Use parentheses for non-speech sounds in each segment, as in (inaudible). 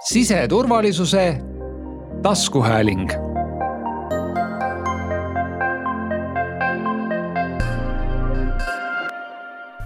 siseturvalisuse taskuhääling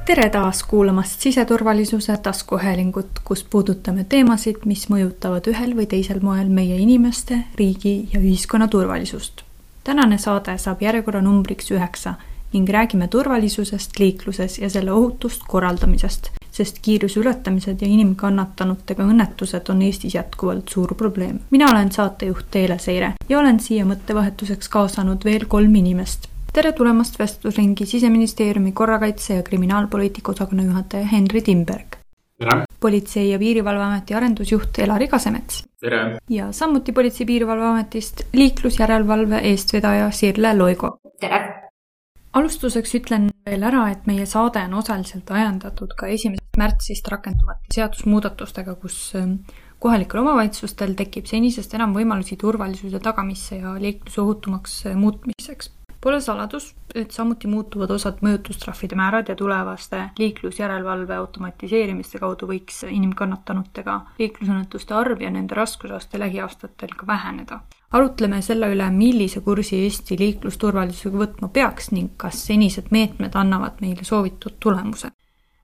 tere taas kuulamast siseturvalisuse taskuhäälingut, kus puudutame teemasid, mis mõjutavad ühel või teisel moel meie inimeste, riigi ja ühiskonna turvalisust. tänane saade saab järjekorranumbriks üheksa ning räägime turvalisusest liikluses ja selle ohutust korraldamisest, sest kiiruse ületamised ja inimkannatanutega õnnetused on Eestis jätkuvalt suur probleem. mina olen saatejuht Teele Seire ja olen siia mõttevahetuseks kaasanud veel kolm inimest. tere tulemast vestlusringi Siseministeeriumi korrakaitse ja kriminaalpoliitika osakonna juhataja Henri Timberg. tere! politsei- ja Piirivalveameti arendusjuht Elari Kasemets. tere! ja samuti Politsei- ja Piirivalveametist liiklusjärelevalve eestvedaja Sirle Loigo. tere! Alustuseks ütlen veel ära, et meie saade on osaliselt ajendatud ka esimesest märtsist rakenduvate seadusmuudatustega, kus ähm, kohalikel omavalitsustel tekib senisest enam võimalusi turvalisuse tagamisse ja liikluse ohutumaks äh, muutmiseks. Pole saladus, et samuti muutuvad osad mõjutustrahvide määrad ja tulevaste liiklusjärelevalve automatiseerimiste kaudu võiks inimkannatanutega liiklusõnnetuste arv ja nende raskusaste lähiaastatel ka väheneda arutleme selle üle, millise kursi Eesti liiklusturvalisusega võtma peaks ning kas senised meetmed annavad meile soovitud tulemuse.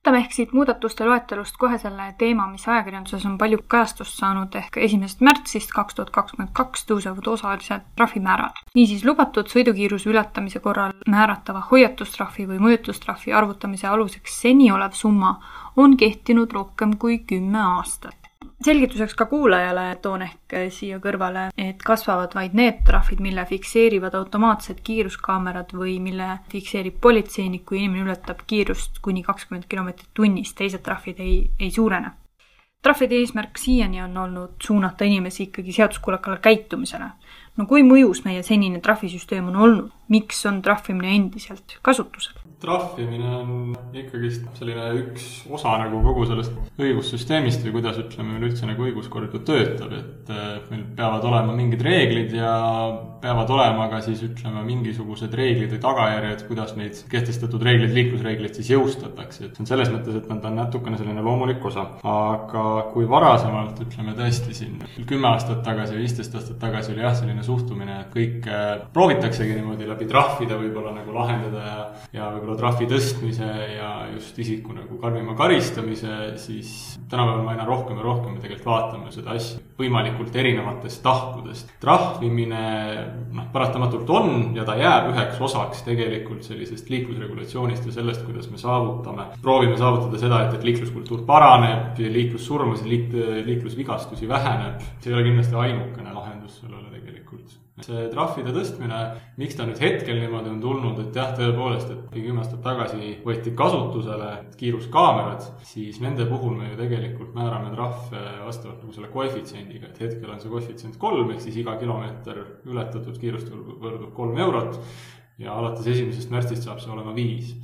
võtame ehk siit muudatuste loetelust kohe selle teema, mis ajakirjanduses on palju kajastust saanud, ehk esimesest märtsist kaks tuhat kakskümmend kaks tõusevad osaliselt trahvimäärad. niisiis lubatud sõidukiiruse ületamise korral määratava hoiatustrahvi või mõjutustrahvi arvutamise aluseks seni olev summa on kehtinud rohkem kui kümme aastat selgituseks ka kuulajale toon ehk siia kõrvale, et kasvavad vaid need trahvid, mille fikseerivad automaatsed kiiruskaamerad või mille fikseerib politseinik, kui inimene ületab kiirust kuni kakskümmend kilomeetrit tunnis, teised trahvid ei, ei suurene. trahvide eesmärk siiani on olnud suunata inimesi ikkagi seaduskuulekale käitumisele. no kui mõjus meie senine trahvisüsteem on olnud, miks on trahvimine endiselt kasutusel? trahvimine on ikkagist selline üks osa nagu kogu sellest õigussüsteemist või kuidas, ütleme, meil üldse nagu õiguskord ju töötab, et meil peavad olema mingid reeglid ja peavad olema ka siis ütleme, mingisugused reeglid või tagajärjed, kuidas neid kehtestatud reegleid, liiklusreegleid siis jõustatakse, et see on selles mõttes, et nad on natukene selline loomulik osa. aga kui varasemalt, ütleme tõesti siin kümme aastat tagasi viisteist aastat tagasi oli jah, selline suhtumine, et kõike proovitaksegi niimoodi läbi trahvide võib-olla nagu lahendada ja, ja võib-olla trahvi tõstmise ja just isiku nagu karmima karistamise, siis tänapäeval me aina rohkem ja rohkem me tegelikult vaatame seda asja võimalikult erinevatest tahkudest. trahvimine noh, paratamatult on ja ta jääb üheks osaks tegelikult sellisest liiklusregulatsioonist ja sellest, kuidas me saavutame, proovime saavutada seda, et, et liikluskultuur paraneb, liiklussurmasid, liik-, liiklusvigastusi väheneb. see ei ole kindlasti ainukene lahendus sellele tegelikult see trahvide tõstmine, miks ta nüüd hetkel niimoodi on tulnud, et jah, tõepoolest, et kümme aastat tagasi võeti kasutusele kiiruskaamerad, siis nende puhul me ju tegelikult määrame trahve vastavalt nagu selle koefitsiendiga, et hetkel on see koefitsient kolm, ehk siis iga kilomeeter ületatud kiirust võrdub kolm eurot ja alates esimesest märtsist saab see olema viis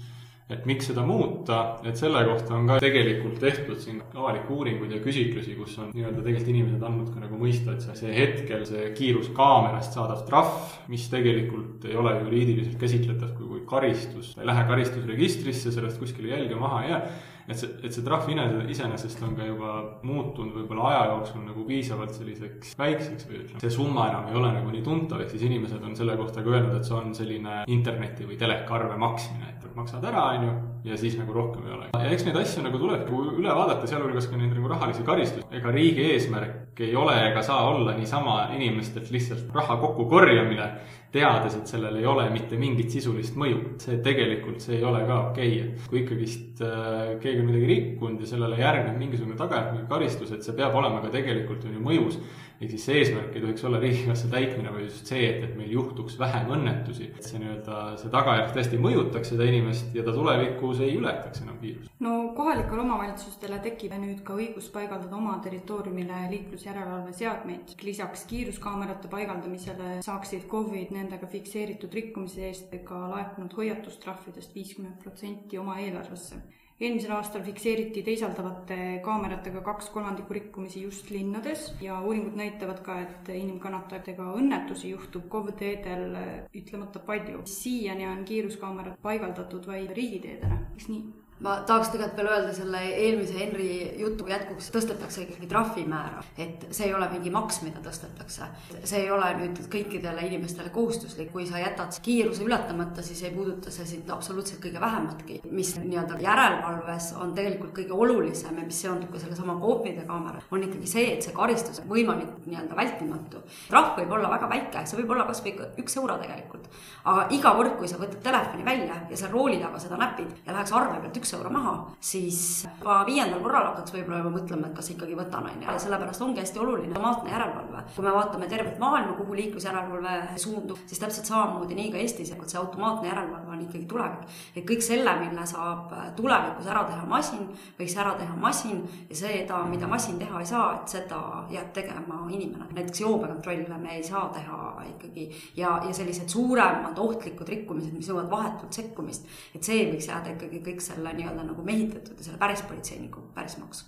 et miks seda muuta, et selle kohta on ka tegelikult tehtud siin avalikke uuringuid ja küsitlusi, kus on nii-öelda tegelikult inimesed andnud ka nagu mõista, et see, see hetkel see kiiruskaamerast saadav trahv, mis tegelikult ei ole juriidiliselt käsitletav kui, kui karistus, ta ei lähe karistusregistrisse, sellest kuskile jälge maha ei jää et see, et see trahv iseenesest on ka juba muutunud võib-olla aja jooksul nagu piisavalt selliseks väikseks või ütleme, see summa enam ei ole nagu nii tuntav, ehk siis inimesed on selle kohta ka öelnud, et see on selline interneti või telekaarve maksmine, et maksad ära, on ju, ja siis nagu rohkem ei ole. ja eks neid asju nagu tulebki üle vaadata, sealhulgas ka neid nagu rahalisi karistusi. ega riigi eesmärk ei ole ega saa olla niisama inimestelt lihtsalt raha kokkukorjamine teades, et sellel ei ole mitte mingit sisulist mõju. see tegelikult, see ei ole ka okei okay., et kui ikkagist äh, keegi on midagi rikkunud ja sellele järgneb mingisugune tagajärg, mingi karistus, et see peab olema ka tegelikult on ju mõjus ehk siis see eesmärk ei tohiks olla riigikassa täitmine, vaid just see, et, et meil juhtuks vähem õnnetusi. et see nii-öelda, see tagajärg tõesti mõjutaks seda inimest ja ta tulevikus ei ületaks enam kiirust. no kohalikele omavalitsustele tekib nüüd ka õigus paigaldada oma territooriumile liiklusjärelevalve seadmeid. lisaks kiiruskaamerate paigaldamisele saaksid KOV-id nendega fikseeritud rikkumise eest ka laekunud hoiatustrahvidest viiskümmend protsenti oma eelarvesse eelmisel aastal fikseeriti teisaldavate kaameratega kaks kolmandikku rikkumisi just linnades ja uuringud näitavad ka, et inimkannatajatega õnnetusi juhtub KOV teedel ütlemata palju. siiani on kiiruskaamerad paigaldatud vaid riigiteedele, kas nii? Ma tahaks tegelikult veel öelda selle eelmise Henri jutu jätkuks, tõstetakse ikkagi trahvimäära, et see ei ole mingi maks, mida tõstetakse. see ei ole nüüd kõikidele inimestele kohustuslik, kui sa jätad kiiruse ületamata, siis ei puuduta see sind absoluutselt kõige vähematki. mis nii-öelda järelevalves on tegelikult kõige olulisem ja mis seondub ka sellesama koopide kaamera, on ikkagi see, et see karistus on võimalik nii-öelda vältimatu. trahv võib olla väga väike, see võib olla kasvõi üks euro tegelikult. aga iga kord, kui sa võtad telefoni välja ja seal rooli taga seda näpid ja läheks arve pealt üks üks euro maha, siis juba viiendal korral hakkaks võib-olla juba mõtlema, et kas ikkagi võtan, on ju, ja sellepärast ongi hästi oluline automaatne järelevalve. kui me vaatame tervet maailma, kuhu liiklusjärelevalve suundub, siis täpselt samamoodi nii ka Eestis, et see automaatne järelevalve on ikkagi tulevik. et kõik selle, mille saab tulevikus ära teha masin, võiks ära teha masin ja seda, mida masin teha ei saa, et seda jääb tegema inimene. näiteks joobekontrolle me ei saa teha ikkagi ja, ja sellised suuremad ohtlikud rikkumised, mis nõuavad vahetut sekkumist, et see võiks jääda ikkagi kõik selle nii-öelda nagu mehitatud ja selle päris politseiniku päris maks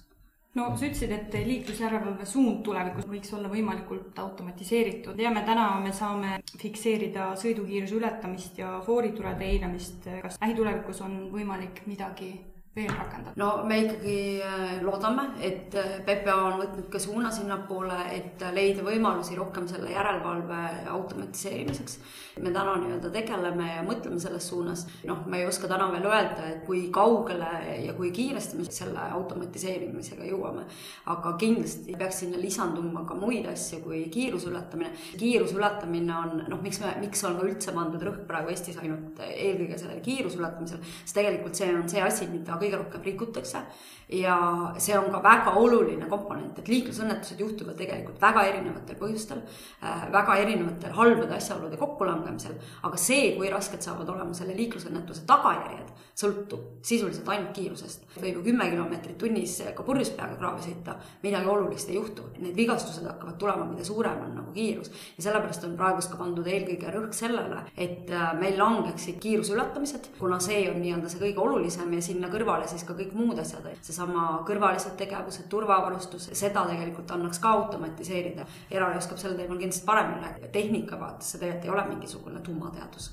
no sa ütlesid, et liiklusjärelevalve suund tulevikus võiks olla võimalikult automatiseeritud. teame, täna me saame fikseerida sõidukiiruse ületamist ja fooriturede eiramist. kas lähitulevikus on võimalik midagi veel rakendada? no me ikkagi äh, loodame, et äh, PPA on võtnud ka suuna sinnapoole, et leida võimalusi rohkem selle järelevalve automatiseerimiseks. me täna nii-öelda tegeleme ja mõtleme selles suunas. noh, ma ei oska täna veel öelda, et kui kaugele ja kui kiiresti me selle automatiseerimisega jõuame. aga kindlasti peaks sinna lisanduma ka muid asju kui kiiruse ületamine. kiiruse ületamine on, noh, miks me, miks on ka üldse pandud rõhk praegu Eestis ainult eelkõige sellele kiiruse ületamisele, sest tegelikult see on see asi, mida kõige rohkem rikutakse. ja see on ka väga oluline komponent, et liiklusõnnetused juhtuvad tegelikult väga erinevatel põhjustel, äh, väga erinevatel halbade asjaolude kokkulangemisel, aga see, kui rasked saavad olema selle liiklusõnnetuse tagajärjed, sõltub sisuliselt ainult kiirusest. võib ju kümme kilomeetrit tunnis ka purjus peaga kraavi sõita, midagi olulist ei juhtu. Need vigastused hakkavad tulema, mida suurem on nagu kiirus. ja sellepärast on praegust ka pandud eelkõige rõhk sellele, et äh, meil langeksid kiiruse ületamised, kuna see on nii-öelda see kõige olulisem ja sinna kõrvale siis ka kõik muud asjad, seesama kõrvalised tegevused, turvavarustus, seda tegelikult annaks ka automatiseerida. Erari oskab sel teemal kindlasti paremini rääkida, tehnika vaates see tegelikult ei ole mingisugune tuumateadus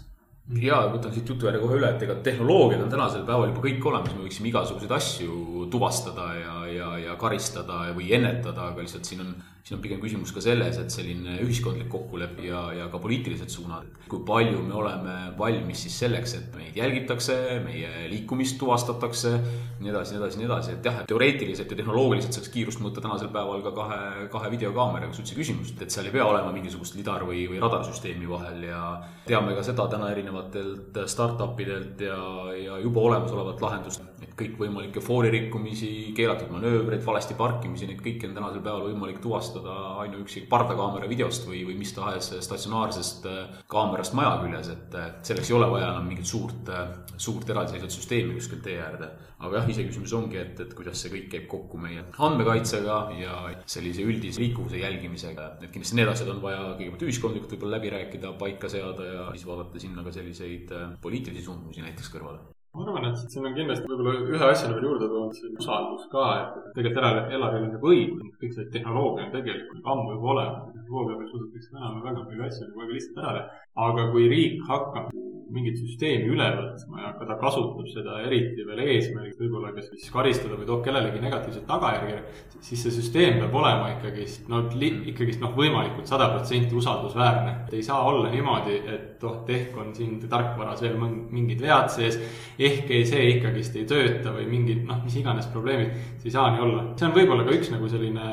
ja võtan siit jutu järje kohe üle, et ega tehnoloogiad on tänasel päeval juba kõik olemas, me võiksime igasuguseid asju tuvastada ja, ja, ja karistada või ennetada, aga lihtsalt siin on siin on pigem küsimus ka selles, et selline ühiskondlik kokkulepe ja, ja ka poliitilised suunad, kui palju me oleme valmis siis selleks, et meid jälgitakse, meie liikumist tuvastatakse, nii edasi, nii edasi, nii edasi, et jah, et teoreetiliselt ja tehnoloogiliselt saaks kiirust mõõta tänasel päeval ka kahe, kahe videokaameraga, üldse küsimust, et seal ei pea olema mingisugust lidar või, või radarsüsteemi vahel ja teame ka seda täna erinevatelt startup idelt ja, ja juba olemasolevat lahendust, et kõikvõimalikke fooririkkumisi, keelatud manöövreid, valesti parkimisi, neid kõiki on tänasel päeval võimalik tuvastada tuvastada ainuüksi pardakaamera videost või, või mis tahes statsionaarsest äh, kaamerast maja küljes, et selleks ei ole vaja enam mingit suurt, äh, suurt eraldiseisvat süsteemi kuskil tee äärde. aga jah, iseküsimus ongi, et, et kuidas see kõik käib kokku meie andmekaitsega ja sellise üldise liikuvuse jälgimisega, et kindlasti need asjad on vaja kõigepealt ühiskondlikult võib-olla läbi rääkida, paika seada ja siis vaadata sinna ka selliseid äh, poliitilisi suundumusi näiteks kõrvale ma arvan, et siin on kindlasti võib-olla ühe asjana veel juurde toodud see usaldus ka, et tegelikult Elaril on nagu õigus, kõik see tehnoloogia on tegelikult ammu juba olemas. tehnoloogiaga suudetakse täna väga palju asju nagu väga lihtsalt ära teha. aga kui riik hakkab mingit süsteemi üle võtma ja ka ta kasutab seda eriti veel eesmärgil, võib-olla kas siis karistada või toob kellelegi negatiivseid tagajärgi, siis see süsteem peab olema ikkagist, no ikkagist noh, võimalikult sada protsenti usaldusväärne. ei saa olla niimoodi, et oh, ehk on siin tarkvaras veel mingid vead sees, ehk ei, see ikkagist ei tööta või mingid noh, mis iganes probleemid, see ei saa nii olla. see on võib-olla ka üks nagu selline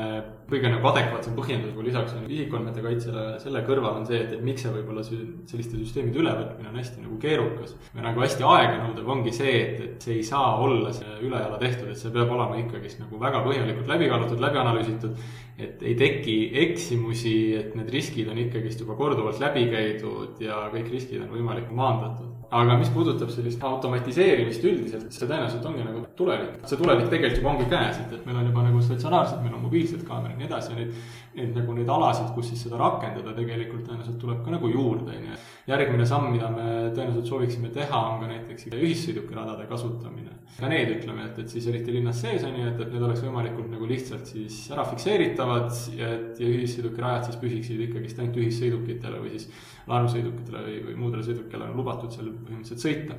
kõige nagu adekvaatsem põhjendus nagu lisaks isikuandmete kaitsele selle kõrval on see, et, et miks see võib-olla selliste süsteemide ülevõtmine on hästi nagu keerukas. või nagu hästi aeganõudev ongi see, et, et see ei saa olla see ülejala tehtud, et see peab olema ikkagist nagu väga põhjalikult läbi kaalutud, läbi analüüsitud. et ei teki eksimusi, et need riskid on ikkagist juba korduvalt läbi käidud ja kõik riskid on võimalik maandatud aga mis puudutab sellist automatiseerimist üldiselt, see tõenäoliselt ongi nagu tulevik. see tulevik tegelikult juba ongi käes, et, et meil on juba nagu statsionaarsed, meil on mobiilsed kaamerad ja nii edasi ja neid, neid nagu neid alasid, kus siis seda rakendada tegelikult tõenäoliselt tuleb ka nagu juurde, on ju. järgmine samm, mida me tõenäoliselt sooviksime teha, on ka näiteks ühissõidukiradade kasutamine. ka need ütleme, et, et siis eriti linnas sees on ju, et, et need oleks võimalikult nagu lihtsalt siis ära fikseeritavad ja et ja ühissõidukirajad siis püsiksid ikkagist ainult ühissõidukitele või siis laenusõidukitele või, või muudele sõidukitele on lubatud seal põhimõtteliselt sõita.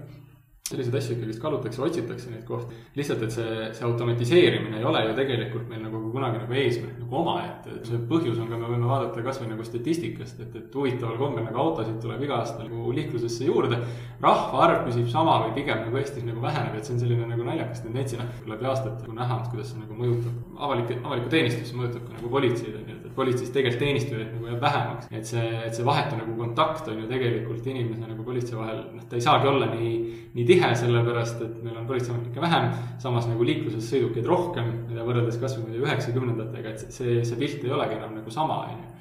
selliseid asju ikkagist kaalutakse, otsitakse neid kohti. lihtsalt, et see, see automatiseerimine ei ole ju tegelikult meil nagu kunagi nagu eesmärk nagu omaette, et see põhjus on ka, me võime vaadata kasvõi nagu statistikast, et, et huvitaval kombel nagu autosid tuleb iga aasta nagu liiklusesse juurde. rahvaarv püsib sama või pigem nagu Eestis nagu väheneb, et see on selline nagu naljakas tendents ja noh, läbi aastate nagu näha, kuidas see nagu mõjutab avalikke, avalikku teenistusse, mõjutab ka nagu politseid, on ju, et, politseis tegelikult teenistujaid nagu jääb vähemaks. et see, et see vahetu nagu kontakt on ju tegelikult inimese nagu politsei vahel, noh, ta ei saagi olla nii, nii tihe, sellepärast et meil on politseiametnikke vähem, samas nagu liikluses sõidukeid rohkem, võrreldes kas või üheksakümnendatega, et see, see pilt ei olegi enam nagu sama, on ju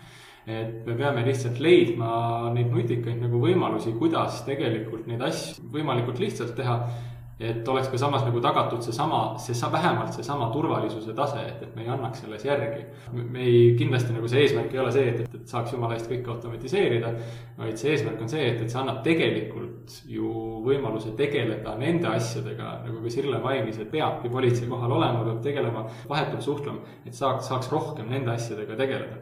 et me peame lihtsalt leidma neid nutikaid nagu võimalusi, kuidas tegelikult neid asju võimalikult lihtsalt teha et oleks ka samas nagu tagatud seesama, see vähemalt seesama turvalisuse tase, et, et me ei annaks selles järgi. me ei, kindlasti nagu see eesmärk ei ole see, et, et, et saaks jumala eest kõike automatiseerida, vaid see eesmärk on see, et, et see annab tegelikult ju võimaluse tegeleda nende asjadega, nagu ka Sirle mainis, et peabki politsei kohal olema, peab tegelema, vahetult suhtlema, et saaks, saaks rohkem nende asjadega tegeleda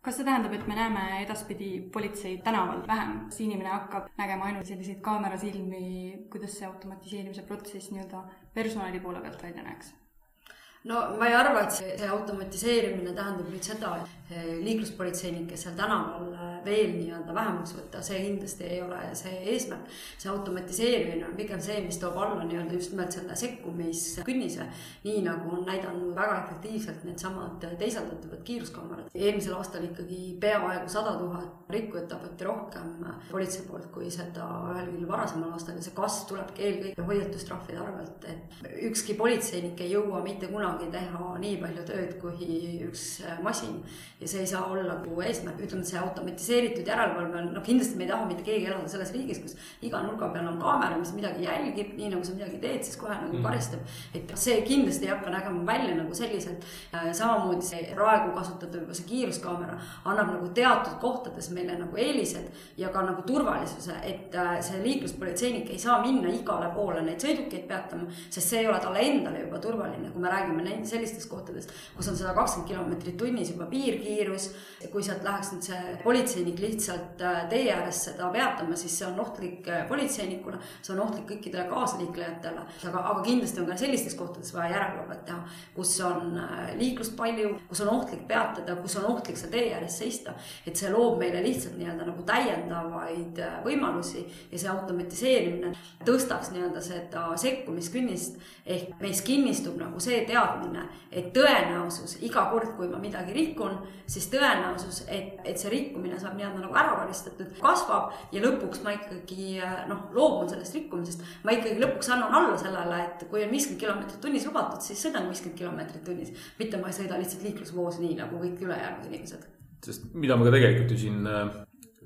kas see tähendab, et me näeme edaspidi politseid tänaval vähem, kas inimene hakkab nägema ainult selliseid kaamerasilmi, kuidas see automatiseerimise protsess nii-öelda personali poole pealt välja näeks? no ma ei arva, et see, see automatiseerimine tähendab nüüd seda, et eh, liikluspolitseinikke seal tänaval eh, veel nii-öelda vähemaks võtta, see kindlasti ei ole see eesmärk. see automatiseerimine on pigem see, mis toob alla nii-öelda just nimelt selle sekkumiskünnise, nii nagu on näidanud väga efektiivselt needsamad teisaldatavad kiiruskaamerad. eelmisel aastal ikkagi peaaegu sada tuhat rikkujat tabati rohkem politsei poolt, kui seda ühelgi varasemal aastal ja see kasv tulebki eelkõige hoiatustrahvide arvelt, et ükski politseinik ei jõua mitte kunagi teha nii palju tööd kui üks masin. ja see ei saa olla nagu eesmärk, ütleme, see automatiseeritud järelevalve on, noh, kindlasti me ei taha mitte keegi elada selles riigis, kus iga nurga peal on kaamera, mis midagi jälgib, nii nagu sa midagi teed, siis kohe nagu mm. karistab. et see kindlasti ei hakka nägema välja nagu selliselt. Äh, samamoodi see praegu kasutatav juba see kiiruskaamera annab nagu teatud kohtades meile nagu eelised ja ka nagu turvalisuse, et äh, see liikluspolitseinik ei saa minna igale poole neid sõidukeid peatama, sest see ei ole talle endale juba turvaline, kui me räägime sellistest kohtadest, kus on sada kakskümmend kilomeetrit tunnis juba piirkiirus. kui sealt läheks nüüd see politseinik lihtsalt äh, tee ääres seda peatama, siis see on ohtlik äh, politseinikule, see on ohtlik kõikidele kaasliiklejatele. aga, aga kindlasti on ka sellistes kohtades vaja järelevalvet teha, kus on äh, liiklust palju, kus on ohtlik peatada, kus on ohtlik seal tee ääres seista. et see loob meile lihtsalt nii-öelda nagu täiendavaid võimalusi ja see automatiseerimine tõstaks nii-öelda seda sekkumiskünnist ehk meis kinnistub nagu see teadmine et tõenäosus iga kord, kui ma midagi rikun, siis tõenäosus, et, et see rikkumine saab nii-öelda nagu ära karistatud, kasvab ja lõpuks ma ikkagi noh, loobun sellest rikkumisest. ma ikkagi lõpuks annan alla sellele, et kui on viiskümmend kilomeetrit tunnis lubatud, siis sõidan viiskümmend kilomeetrit tunnis, mitte ma ei sõida lihtsalt liiklusvoos nii nagu kõik ülejäänud inimesed. sest mida me ka tegelikult ju siin äh,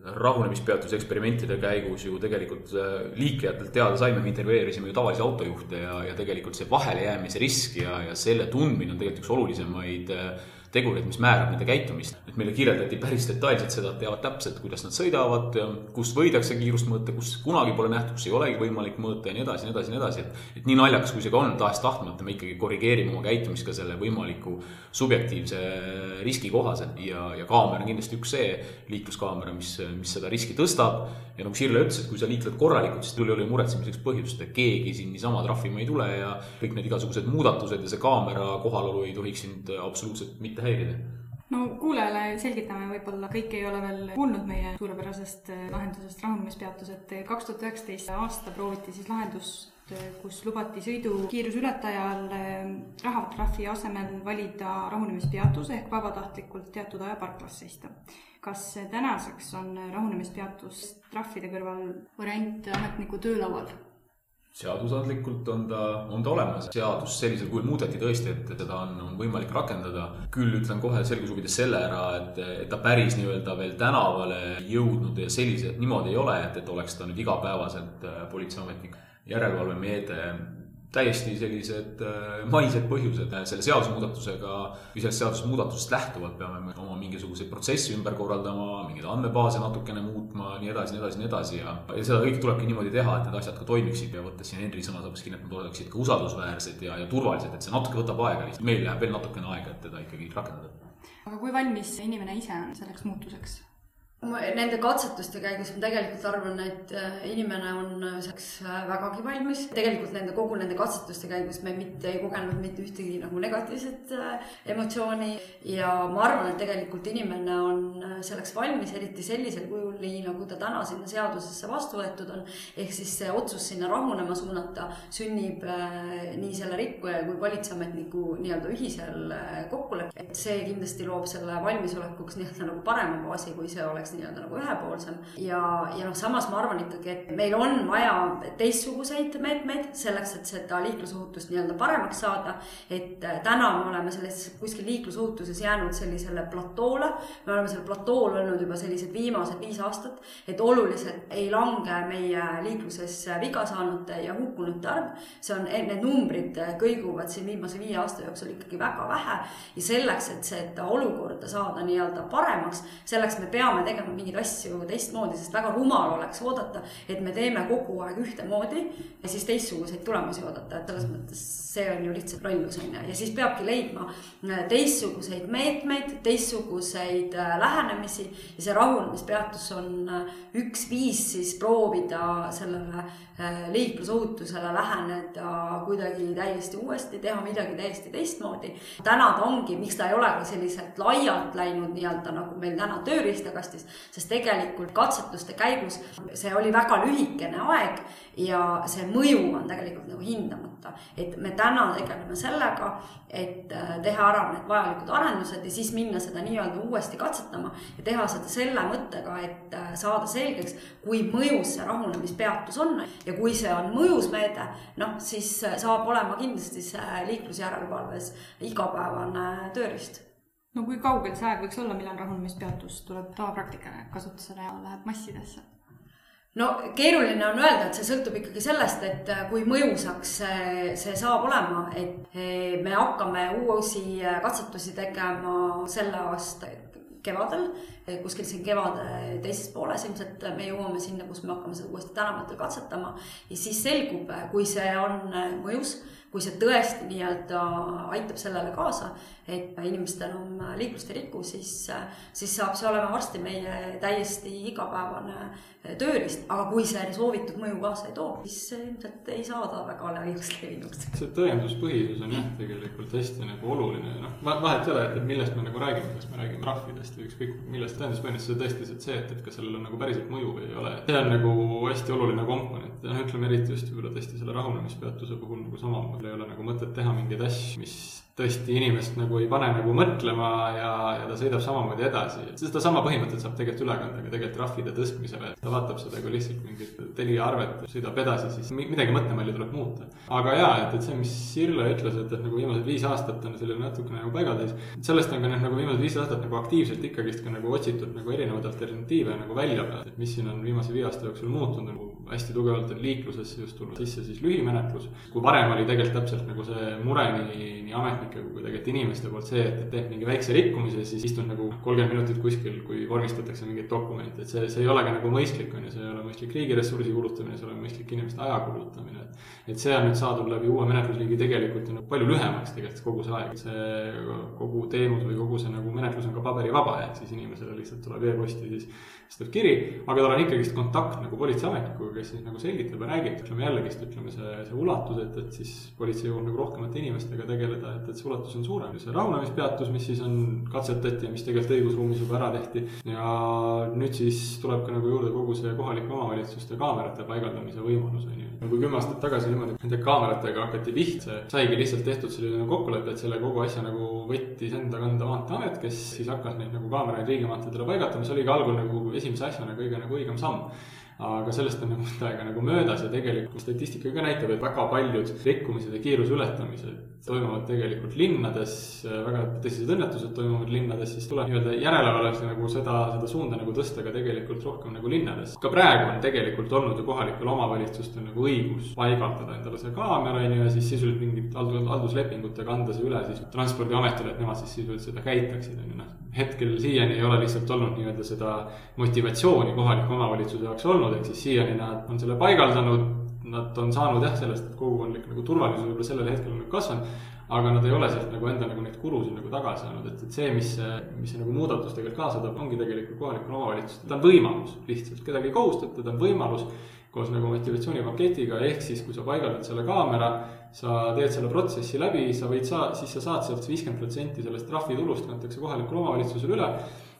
rahunemispeatuse eksperimentide käigus ju tegelikult äh, liiklejatelt teada saime, me intervjueerisime ju tavalisi autojuhte ja, ja tegelikult see vahelejäämise risk ja, ja selle tundmine on tegelikult üks olulisemaid äh, tegureid, mis määrab nende käitumist. et meile kirjeldati päris detailselt seda, et teavad täpselt, kuidas nad sõidavad, kus võidakse kiirust mõõta, kus kunagi pole nähtud, kus ei olegi võimalik mõõta ja nii edasi, nii edasi, nii edasi, et. et nii naljakas, kui see ka on, tahes-tahtmata me ikkagi korrigeerime oma käitumist ka selle võimaliku subjektiivse riski kohaselt ja, ja kaamera on kindlasti üks see liikluskaamera, mis, mis seda riski tõstab. ja nagu Sirle ütles, et kui sa liikled korralikult, siis sul ei ole muretsemiseks põhjust, et keegi sind niisama trahvima ei tule ja kõik need igasugused muudatused ja see kaamera kohalolu ei tohiks sind absoluutselt mitte häirida no kuulajale selgitame, võib-olla kõik ei ole veel kuulnud meie suurepärasest äh, lahendusest rahunemispeatus, et kaks tuhat üheksateist aasta prooviti siis lahendust, äh, kus lubati sõidukiiruse ületajal äh, rahatrahvi asemel valida rahunemispeatus ehk vabatahtlikult teatud aja parklas seista. kas tänaseks on rahunemispeatus trahvide kõrval variant ametniku töölaual? Seadusandlikult on ta, on ta olemas. seadus sellisel kujul muudeti tõesti, et seda on, on võimalik rakendada. küll ütlen kohe selguse huvides selle ära, et, et ta päris nii-öelda veel tänavale jõudnud ja sellise, niimoodi ei ole, et, et oleks ta nüüd igapäevaselt äh, politseiametnik järelevalvemeede täiesti sellised äh, maised põhjused. selle seadusemuudatusega sellest seadusemuudatusest lähtuvalt peame me oma mingisuguseid protsesse ümber korraldama, mingeid andmebaase natukene muutma, nii edasi, nii edasi, nii edasi ja, ja seda kõike tulebki niimoodi teha, et need asjad ka toimiksid ja võttes siin Henri sõnasabast kinni, et nad oleksid ka usaldusväärsed ja, ja turvalised, et see natuke võtab aega meil läheb veel natukene aega, et teda ikkagi rakendada. aga kui valmis inimene ise on selleks muutuseks? Nende katsetuste käigus ma tegelikult arvan, et äh, inimene on selleks äh, vägagi valmis. tegelikult nende, kogu nende katsetuste käigus me mitte ei kogenud mitte ühtegi nagu negatiivset äh, emotsiooni ja ma arvan, et tegelikult inimene on selleks valmis, eriti sellisel kujul, nii nagu ta täna sinna seadusesse vastu võetud on. ehk siis see otsus sinna rahunema suunata sünnib nii selle rikkuja kui politseiametniku nii-öelda ühisel kokkuleppel. et see kindlasti loob selle valmisolekuks nii-öelda nagu parema baasi, kui see oleks nii-öelda nagu ühepoolsem. ja, ja noh, samas ma arvan ikkagi, et meil on vaja teistsuguseid meetmeid selleks, et seda liiklusohutust nii-öelda paremaks saada. et äh, täna me oleme selles kuskil liiklusohutuses jäänud sellisele platoole. me oleme sellel platool olnud juba sellised viimased viis aastat, et oluliselt ei lange meie liikluses viga saanute ja hukkunute arv. see on, need numbrid kõiguvad siin viimase viie aasta jooksul ikkagi väga vähe ja selleks, et seda olukorda saada nii-öelda paremaks, selleks me peame tegema tegema mingeid asju teistmoodi, sest väga rumal oleks oodata, et me teeme kogu aeg ühtemoodi ja siis teistsuguseid tulemusi oodata, et selles mõttes see on ju lihtsalt lollus, on ju, ja siis peabki leidma äh, teistsuguseid meetmeid, teistsuguseid äh, lähenemisi. Ja see rahunemispeatus on äh, üks viis siis proovida sellele liiklusohutusele läheneda kuidagi täiesti uuesti, teha midagi täiesti teistmoodi. täna ta ongi, miks ta ei ole ka selliselt laialt läinud nii-öelda nagu meil täna tööriistakastis, sest tegelikult katsetuste käigus see oli väga lühikene aeg ja see mõju on tegelikult nagu hindamata. et me täna tegeleme sellega, et äh, teha ära need vajalikud arendused ja siis minna seda nii-öelda uuesti katsetama ja teha seda selle mõttega, et äh, saada selgeks, kui mõjus see rahunemispeatus on ja kui see on mõjus meede, noh, siis äh, saab olema kindlasti see liiklusjärelevalves igapäevane tööriist no kui kaugel see aeg võiks olla, millal rahunemispeatus tuleb tavapraktikale kasutusele ja läheb massidesse? no keeruline on öelda, et see sõltub ikkagi sellest, et äh, kui mõjusaks see, see saab olema, et äh, me hakkame uusi äh, katsetusi tegema selle aasta kevadel, kuskil siin kevade teises pooles ilmselt me jõuame sinna, kus me hakkame seda uuesti tänavatel katsetama ja siis selgub, kui see on mõjus kui see tõesti nii-öelda aitab sellele kaasa, et inimestel on liiklust ei riku, siis, siis saab see olema varsti meie täiesti igapäevane tööriist, aga kui see soovitud mõju kaasa ei too, siis ilmselt ei saa ta väga laiaks levinuks. see tõenduspõhisus on jah, tegelikult hästi nagu oluline, noh, vahet ei ole, et millest me nagu räägime, kas me räägime trahvidest või ükskõik millest, tõenduspõhisus on tõesti see, et, et kas sellel on nagu päriselt mõju või ei ole. see on nagu hästi oluline komponent. Ja noh, ütleme eriti just võib-olla tõesti selle rahunemispeatuse puhul nagu samamoodi mul ei ole nagu mõtet teha mingeid asju, mis tõesti inimest nagu ei pane nagu mõtlema ja, ja ta sõidab samamoodi edasi. sedasama põhimõtet saab tegelikult üle kanda ka tegelikult trahvide tõstmisele, et ta vaatab seda kui lihtsalt mingit Telia arvet, sõidab edasi, siis midagi mõttemalli tuleb muuta. aga jaa, et, et see, mis Sirle ütles, et, et nagu viimased viis aastat on selline natukene nagu paigalseis, sellest on ka noh, nagu viimased viis aastat nagu aktiivselt ikkagist ka nagu otsitud nagu erinevaid alternatiive nagu välja peale, et mis siin on viimase viie aasta jooksul muutunud, nagu hästi tugevalt on liiklusesse just tulnud sisse siis lühimenetlus, kui varem oli tegelikult täpselt nagu see mure nii, nii ametnike kui tegelikult inimeste poolt see, et, et teed mingi väikse rikkumise, siis istud nagu kolmkümmend minutit kuskil, kui vormistatakse mingeid dokumente, et see, see ei ole ka nagu mõistlik, on ju, see ei ole mõistlik riigi ressursi kulutamine, see ei ole mõistlik inimeste aja kulutamine, et et see on nüüd saadud läbi uue menetlusliigi tegelikult ju nagu palju lühemaks tegelikult kogu see aeg, see kogu teenus või kogu see nagu menetlus on ka paberivaba, ehk siis inimesele lihtsalt tuleb e-posti siis sest kiri, aga tal on ikkagist kontakt nagu politseiametnikuga, kes siis nagu selgitab ja räägib, ütleme jällegist, ütleme see, see ulatus, et, et siis politsei jõuab nagu rohkemate inimestega tegeleda, et, et see ulatus on suurem. see rahunemispeatus, mis siis on, katsetati ja mis tegelikult õigusruumis juba ära tehti ja nüüd siis tuleb ka nagu juurde kogu see kohalike omavalitsuste kaamerate paigaldamise võimalus, on ju. kui kümme aastat tagasi niimoodi nende kaameratega hakati pihta, saigi lihtsalt tehtud selline kokkulepe, et selle kogu asja nagu võttis enda kanda Maanteeamet, kes siis hakkas neid nagu kaameraid riigimaanteedele paigaldama, see oligi algul nagu esimese asjana kõige nagu õigem samm aga sellest on mõnda aega nagu möödas ja tegelikult statistika ka näitab, et väga paljud rikkumised ja kiiruse ületamised toimuvad tegelikult linnades, väga tõsised õnnetused toimuvad linnades, siis tuleb nii-öelda järelevalves nagu seda, seda suunda nagu tõsta ka tegelikult rohkem nagu linnades. ka praegu on tegelikult olnud ju kohalikel omavalitsustel nagu õigus paigaldada endale see kaamera, on ju, ja siis sisuliselt mingit haldus, halduslepingutega anda see üle siis Transpordiametile, et nemad siis sisuliselt seda käitaksid, on ju, noh. hetkel siiani ei ole lihtsalt olnud nii-öelda seda motivatsiooni kohaliku omavalitsuse jaoks olnud, ehk siis siiani nad on selle paigaldanud. Nad on saanud jah, sellest kogukondlik nagu turvalisus võib-olla sellel hetkel on kasvanud, aga nad ei ole sealt nagu enda nagu neid kulusid nagu tagasi saanud, et, et see, mis mis see nagu muudatus tegelikult kaasa toob, ongi tegelikult kohalikul omavalitsusel, ta on võimalus lihtsalt, kedagi ei kohustata, ta on võimalus koos nagu motivatsioonipaketiga, ehk siis kui sa paigaldad selle kaamera, sa teed selle protsessi läbi, sa võid saa-, siis sa saad sealt viiskümmend protsenti sellest trahvitulust kantakse kohalikule omavalitsusele üle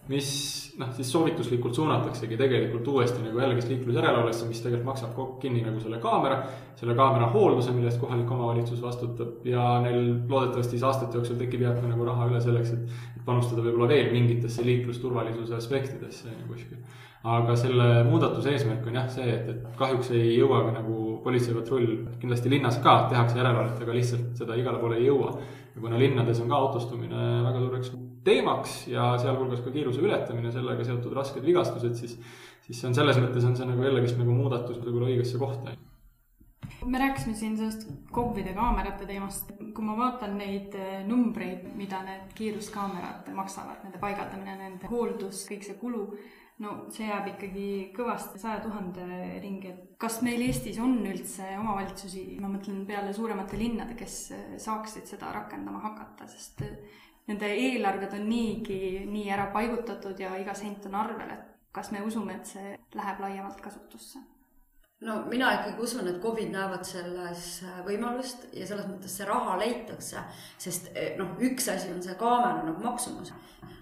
mis noh, siis soovituslikult suunataksegi tegelikult uuesti nagu jällegist liiklusjärelevalvesse, mis tegelikult maksab kinni nagu selle kaamera, selle kaamera hoolduse, mille eest kohalik omavalitsus vastutab ja neil loodetavasti siis aastate jooksul tekib jääb ka nagu raha üle selleks, et, panustada võib-olla veel mingitesse liiklusturvalisuse aspektidesse kuskil. aga selle muudatuse eesmärk on jah see, et, et kahjuks ei jõua ka nagu politseipatrull, kindlasti linnas ka tehakse järelevalvet, aga lihtsalt seda igale poole ei jõua. ja kuna linnades on ka autostumine väga suureks teemaks ja sealhulgas ka kiiruse ületamine, sellega seotud rasked vigastused, siis, siis see on selles mõttes on see nagu jällegist nagu muudatus võib-olla õigesse kohta me rääkisime siin sellest KOV-ide kaamerate teemast. kui ma vaatan neid eh, numbreid, mida need kiiruskaamerad maksavad, nende paigaldamine, nende hooldus, kõik see kulu, no see jääb ikkagi kõvasti saja tuhande ringi, et kas meil Eestis on üldse omavalitsusi, ma mõtlen peale suuremate linnade, kes eh, saaksid seda rakendama hakata, sest eh, nende eelarved on niigi nii ära paigutatud ja iga sent on arvel, et kas me usume, et see läheb laiemalt kasutusse? No mina ikkagi usun, et KOV-id näevad selles äh, võimalust ja selles mõttes see raha leitakse, sest eh, noh, üks asi on see kaamera nagu maksumus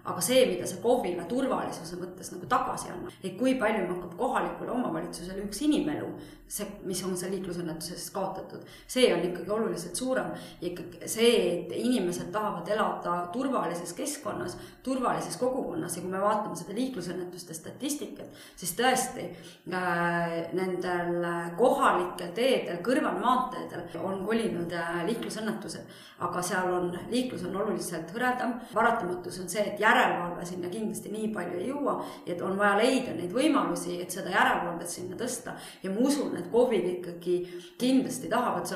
aga see, mida see KOV-ile turvalisuse mõttes nagu tagasi annab, et kui palju hakkab kohalikule omavalitsusele üks inimelu, see, mis on see liiklusõnnetuses kaotatud, see on ikkagi oluliselt suurem. ja ikkagi see, et inimesed tahavad elada turvalises keskkonnas, turvalises kogukonnas ja kui me vaatame seda liiklusõnnetuste statistikat, siis tõesti äh, nendel kohalikel teedel, kõrvalmaanteedel on kolinud äh, liiklusõnnetused, aga seal on, liiklus on oluliselt hõredam. paratamatus on see, et järelevalve sinna kindlasti nii palju ei jõua, et on vaja leida neid võimalusi, et seda järelevalvet sinna tõsta. ja ma usun, et KOV-id ikkagi kindlasti tahavad,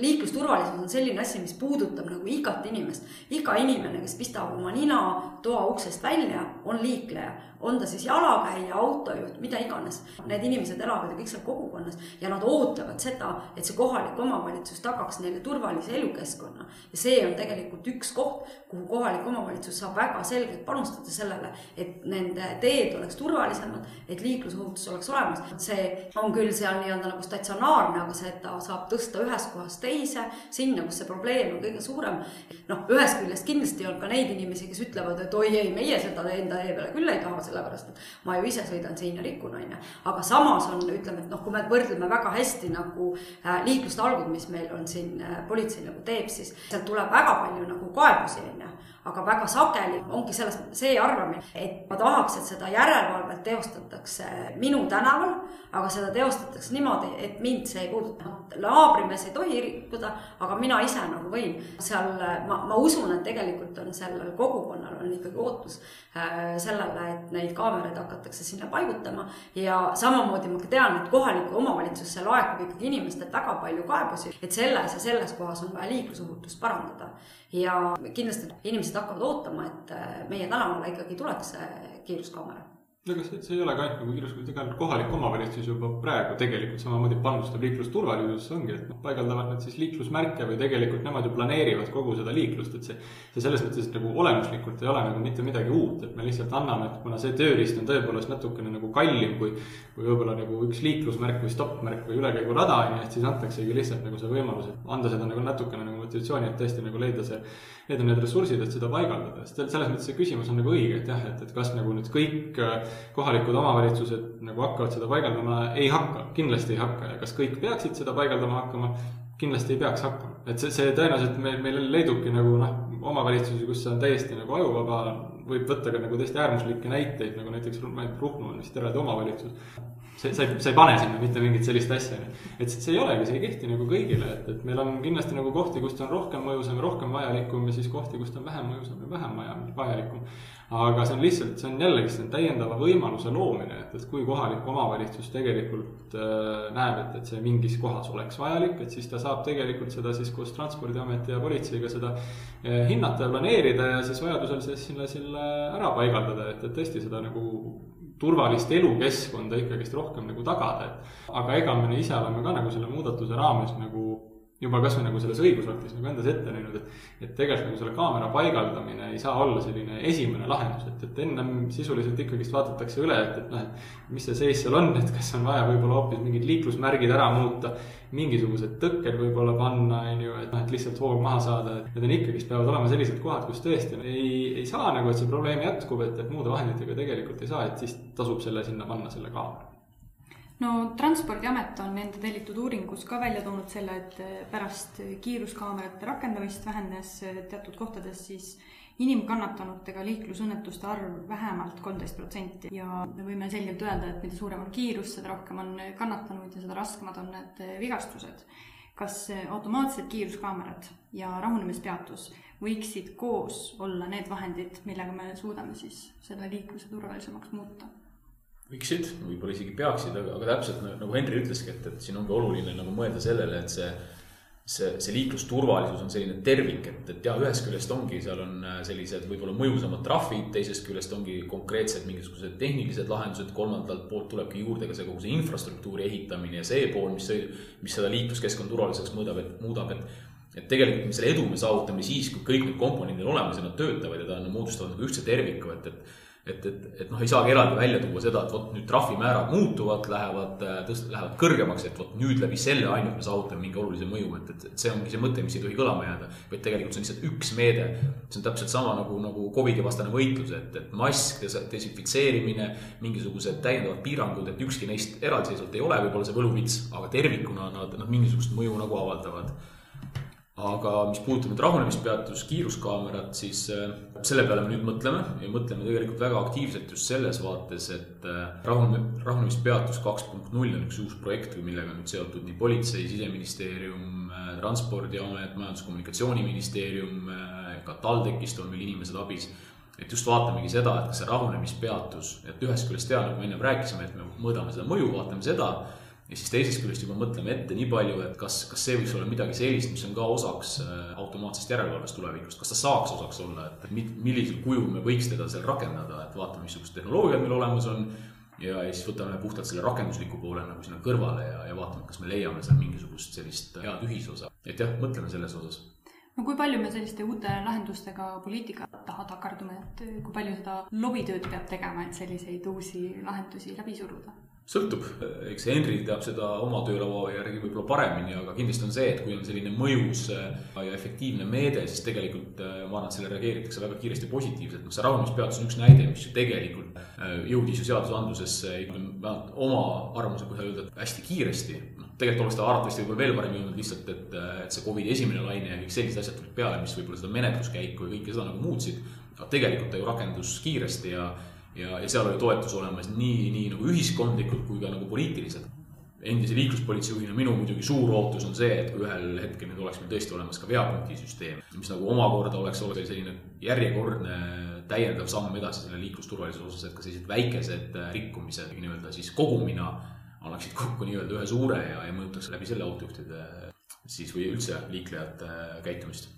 liiklusturvalisus on selline asi, mis puudutab nagu igat inimest. iga inimene, kes pistab oma nina toa uksest välja, on liikleja on ta siis jalakäija, autojuht, mida iganes. Need inimesed elavad ju kõik seal kogukonnas ja nad ootavad seda, et see kohalik omavalitsus tagaks neile turvalise elukeskkonna. ja see on tegelikult üks koht, kuhu kohalik omavalitsus saab väga selgelt panustada sellele, et nende teed oleks turvalisemad, et liiklusohutus oleks olemas. see on küll seal nii-öelda nagu statsionaarne, aga seda saab tõsta ühest kohast teise, sinna, kus see probleem on kõige suurem. noh, ühest küljest kindlasti on ka neid inimesi, kes ütlevad, et oi ei, meie seda enda tee peale küll ei taha sellepärast et ma ju ise sõidan siin ja rikun, on ju. aga samas on, ütleme, et noh, kui me võrdleme väga hästi nagu äh, liiklustalgud, mis meil on siin äh, politsei nagu teeb, siis sealt tuleb väga palju nagu kaebusi, on ju aga väga sageli ongi selles see arvamine, et ma tahaks, et seda järelevalvet teostatakse minu tänaval, aga seda teostatakse niimoodi, et mind see ei puuduta. naabrimees ei tohi rikkuda, aga mina ise nagu võin. seal ma, ma usun, et tegelikult on sellel kogukonnal on ikkagi ootus äh, sellele, et neid kaameraid hakatakse sinna paigutama ja samamoodi ma tean, et kohalikku omavalitsusse laekub ikkagi inimestelt väga palju kaebusi, et selles ja selles kohas on vaja liiklusohutust parandada ja kindlasti inimesed hakkavad ootama, et äh, meie tänavale ikkagi tuleks kiiruskaamera. Ega see, see ei ole ka ainult nagu kiirus, kui tegelikult kohalik omavalitsus juba praegu tegelikult samamoodi panustab liiklusturvalisusse, ongi, et noh, paigaldavad nad siis liiklusmärke või tegelikult nemad ju planeerivad kogu seda liiklust, et see, see selles mõttes nagu olemuslikult ei ole nagu mitte midagi uut, et me lihtsalt anname, et kuna see tööriist on tõepoolest natukene nagu kallim kui, kui võib-olla nagu üks liiklusmärk või stopp-märk või ülekäigurada, on ju, et siis antaksegi lihtsalt nagu see võimalus, et anda seda nagu natukene nagu motivatsiooni, et tõesti nagu leida see, leida need ressursid, et seda paigaldada, sest selles mõttes see küsimus on nagu õige, et jah, et, et kas nagu nüüd kõik kohalikud omavalitsused nagu hakkavad seda paigaldama, ei hakka, kindlasti ei hakka. Ja kas kõik peaksid seda paigaldama hakkama, kindlasti ei peaks hakkama. et see, see tõenäoliselt meil, meil leidubki nagu noh, omavalitsusi, kus see on täiesti nagu ajuvaba, võib võtta ka nagu tõesti äärmuslikke näiteid, nagu näiteks Ruhnu on vist eraldi omavalitsus. see, sa ei, sa ei pane sinna mitte mingit sellist asja, et see ei olegi, see ei kehti nagu kõigile, et, et meil on kindlasti nagu kohti, kus ta on rohkem mõjusam ja rohkem vajalikum ja siis kohti, kus ta on vähem mõjusam ja vähem vajalikum aga see on lihtsalt, see on jällegi, see on täiendava võimaluse loomine, et, et kui kohalik omavalitsus tegelikult äh, näeb, et, et see mingis kohas oleks vajalik, et siis ta saab tegelikult seda siis koos Transpordiameti ja politseiga seda äh, hinnata ja planeerida ja siis vajadusel siis sinna, sinna ära paigaldada, et, et tõesti seda nagu turvalist elukeskkonda ikkagist rohkem nagu tagada, et aga ega me ise oleme ka nagu selle muudatuse raames nagu juba kasvõi nagu selles õigusaktis nagu endas ette näinud, et, et tegelikult nagu selle kaamera paigaldamine ei saa olla selline esimene lahendus, et, et ennem sisuliselt ikkagist vaadatakse üle, et, et noh, et mis see seis seal on, et kas on vaja võib-olla hoopis mingid liiklusmärgid ära muuta, mingisugused tõkked võib-olla panna, on ju, et noh, et lihtsalt hoog maha saada, et need on ikkagist, peavad olema sellised kohad, kus tõesti ei, ei saa nagu, et see probleem jätkub, et, et muude vahenditega tegelikult ei saa, et siis tasub selle sinna panna, selle kaamera no Transpordiamet on enda tellitud uuringus ka välja toonud selle, et pärast kiiruskaamerate rakendamist vähenes teatud kohtades siis inimkannatanutega liiklusõnnetuste arv vähemalt kolmteist protsenti ja me võime selgelt öelda, et mida suurem on kiirus, seda rohkem on kannatanuid ja seda raskemad on need vigastused. kas automaatsed kiiruskaamerad ja rahunemispeatus võiksid koos olla need vahendid, millega me suudame siis selle liikluse turvalisemaks muuta? Võiksid, võib-olla isegi peaksid, aga, aga täpselt nagu Henri ütleski, et, et siin ongi oluline nagu mõelda sellele, et see, see, see liiklusturvalisus on selline tervik, et, et jah, ühest küljest ongi, seal on äh, sellised võib-olla mõjusamad trahvid, teisest küljest ongi konkreetsed mingisugused tehnilised lahendused, kolmandalt poolt tulebki juurde ka see kogu see infrastruktuuri ehitamine ja see pool, mis, mis seda liikluskeskkonna turvaliseks mõõdab, et muudab, et et tegelikult me selle edu me saavutame siis, kui kõik need komponendid on olemas ja nad töötavad ja ta on, moodustavad nagu ühtse terviku, et, et et, et, et noh, ei saagi eraldi välja tuua seda, et vot nüüd trahvimäärad muutuvad, lähevad, äh, tõst-, lähevad kõrgemaks, et vot nüüd läbi selle ainult me saavutame mingi olulise mõju, et, et, et see ongi see mõte, mis ei tohi kõlama jääda. vaid tegelikult see on lihtsalt üks meede. see on täpselt sama nagu, nagu Covidi vastane võitlus, et, et mask, desinfitseerimine, mingisugused täiendavad piirangud, et ükski neist eraldiseisvalt ei ole võib-olla see võluvits, aga tervikuna nad, nad mingisugust mõju nagu avaldavad aga mis puudutab nüüd rahunemispeatust, kiiruskaamerat, siis äh, selle peale me nüüd mõtleme ja mõtleme tegelikult väga aktiivselt just selles vaates, et äh, rahune-, rahunemispeatus kaks punkt null on üks uus projekt, millega on nüüd seotud nii politsei, siseministeerium, äh, transpordiamet, majandus-kommunikatsiooniministeerium, ka TalTechist on meil inimesed abis. Et just vaatamegi seda, et kas see rahunemispeatus, et ühest küljest ja nagu me ennem rääkisime, et me mõõdame seda mõju, vaatame seda ja siis teisest küljest juba mõtleme ette nii palju, et kas, kas see võiks olla midagi sellist, mis on ka osaks äh, automaatsest järelevalvest tulevikus, kas ta saaks osaks olla, et millisel kujul me võiks teda seal rakendada, et vaatame, missugused tehnoloogiad meil olemas on. ja, ja siis võtame puhtalt selle rakendusliku poole nagu sinna kõrvale ja, ja vaatame, kas me leiame seal mingisugust sellist head ühisosa, et jah, mõtleme selles osas no kui palju me selliste uute lahendustega poliitika taha takerdume, et kui palju seda lobitööd peab tegema, et selliseid uusi lahendusi läbi suruda? Sõltub, eks Henri teab seda oma töölaua järgi võib-olla paremini, aga kindlasti on see, et kui on selline mõjus äh, ja efektiivne meede, siis tegelikult äh, ma arvan, et sellele reageeritakse väga kiiresti positiivselt. noh, see rahunemispeatus on üks näide, mis ju tegelikult äh, jõudis ju seadusandlusesse, vähemalt oma arvamuse põhjal öelda, et hästi kiiresti. noh, tegelikult oleks ta arvatavasti võib-olla veel varem jõudnud lihtsalt, et, et see Covidi esimene laine ja kõik sellised asjad tulid peale, mis võib-olla seda menetluskäiku ja kõike seda nagu muutsid. aga tegelikult ta ju rakendus kiiresti ja ja, ja seal oli toetus olemas nii, nii nagu ühiskondlikult kui ka nagu poliitiliselt. endise liikluspolitseijuhina minu muidugi suur ootus on see, et kui ühel hetkel nüüd oleks meil tõesti olemas ka veapunktisüsteem, mis nagu omakorda oleks, oleks selline järjekordne täiendav samm edasi selle liiklusturvalisuse osas, et ka sellised väikesed rikkumised nii-öelda siis kogumina annaksid kokku nii-öelda ühe suure ja, ja mõjutaks läbi selle autojuhtide siis või üldse liiklejate käitumist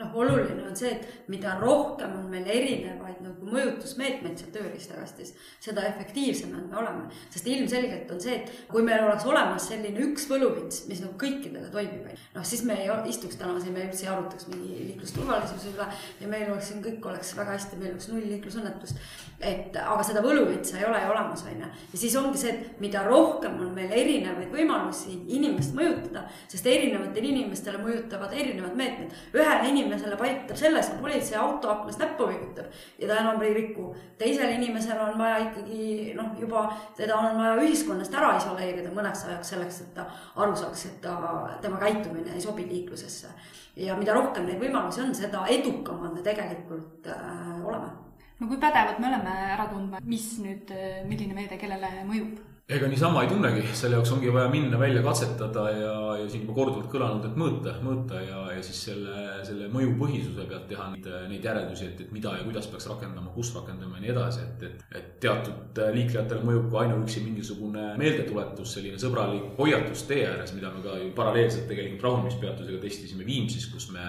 noh, oluline on see, et mida rohkem on meil erinevaid nagu mõjutusmeetmeid seal tööriistakastis, seda efektiivsemad me oleme. sest ilmselgelt on see, et kui meil oleks olemas selline üks võluvits, mis nagu kõikidele toimib, noh siis me ei istuks täna siin, me üldse ei arutaks mingi liiklusturvalisuse üle ja meil oleks siin kõik oleks väga hästi, meil oleks null liiklusõnnetust. et aga seda võluvitsa ei ole ju olemas, on ju. ja siis ongi see, et mida rohkem on meil erinevaid võimalusi inimest mõjutada, sest erinevatele inimestele mõjutavad erinevad meetmed. ühele inimesele inimesele paigutab selles, et politsei auto aknast näppu viigutab ja ta enam ei riku. teisel inimesel on vaja ikkagi noh, juba teda on vaja ühiskonnast ära isoleerida mõneks ajaks selleks, et ta aru saaks, et ta, tema käitumine ei sobi liiklusesse. ja mida rohkem neid võimalusi on, seda edukamad me tegelikult äh, oleme. no kui pädevad me oleme ära tundma, mis nüüd, milline meede kellele mõjub ega niisama ei tunnegi, selle jaoks ongi vaja minna välja katsetada ja, ja siin juba korduvalt kõlanud, et mõõta, mõõta ja, ja siis selle, selle mõjupõhisuse pealt teha neid, neid järeldusi, et, et mida ja kuidas peaks rakendama, kus rakendama ja nii edasi, et, et, et teatud liiklejatele mõjub ka ainuüksi mingisugune meeldetuletus, selline sõbralik hoiatus tee ääres, mida me ka ju paralleelselt tegelikult rahunemispeatusega testisime Viimsis, kus me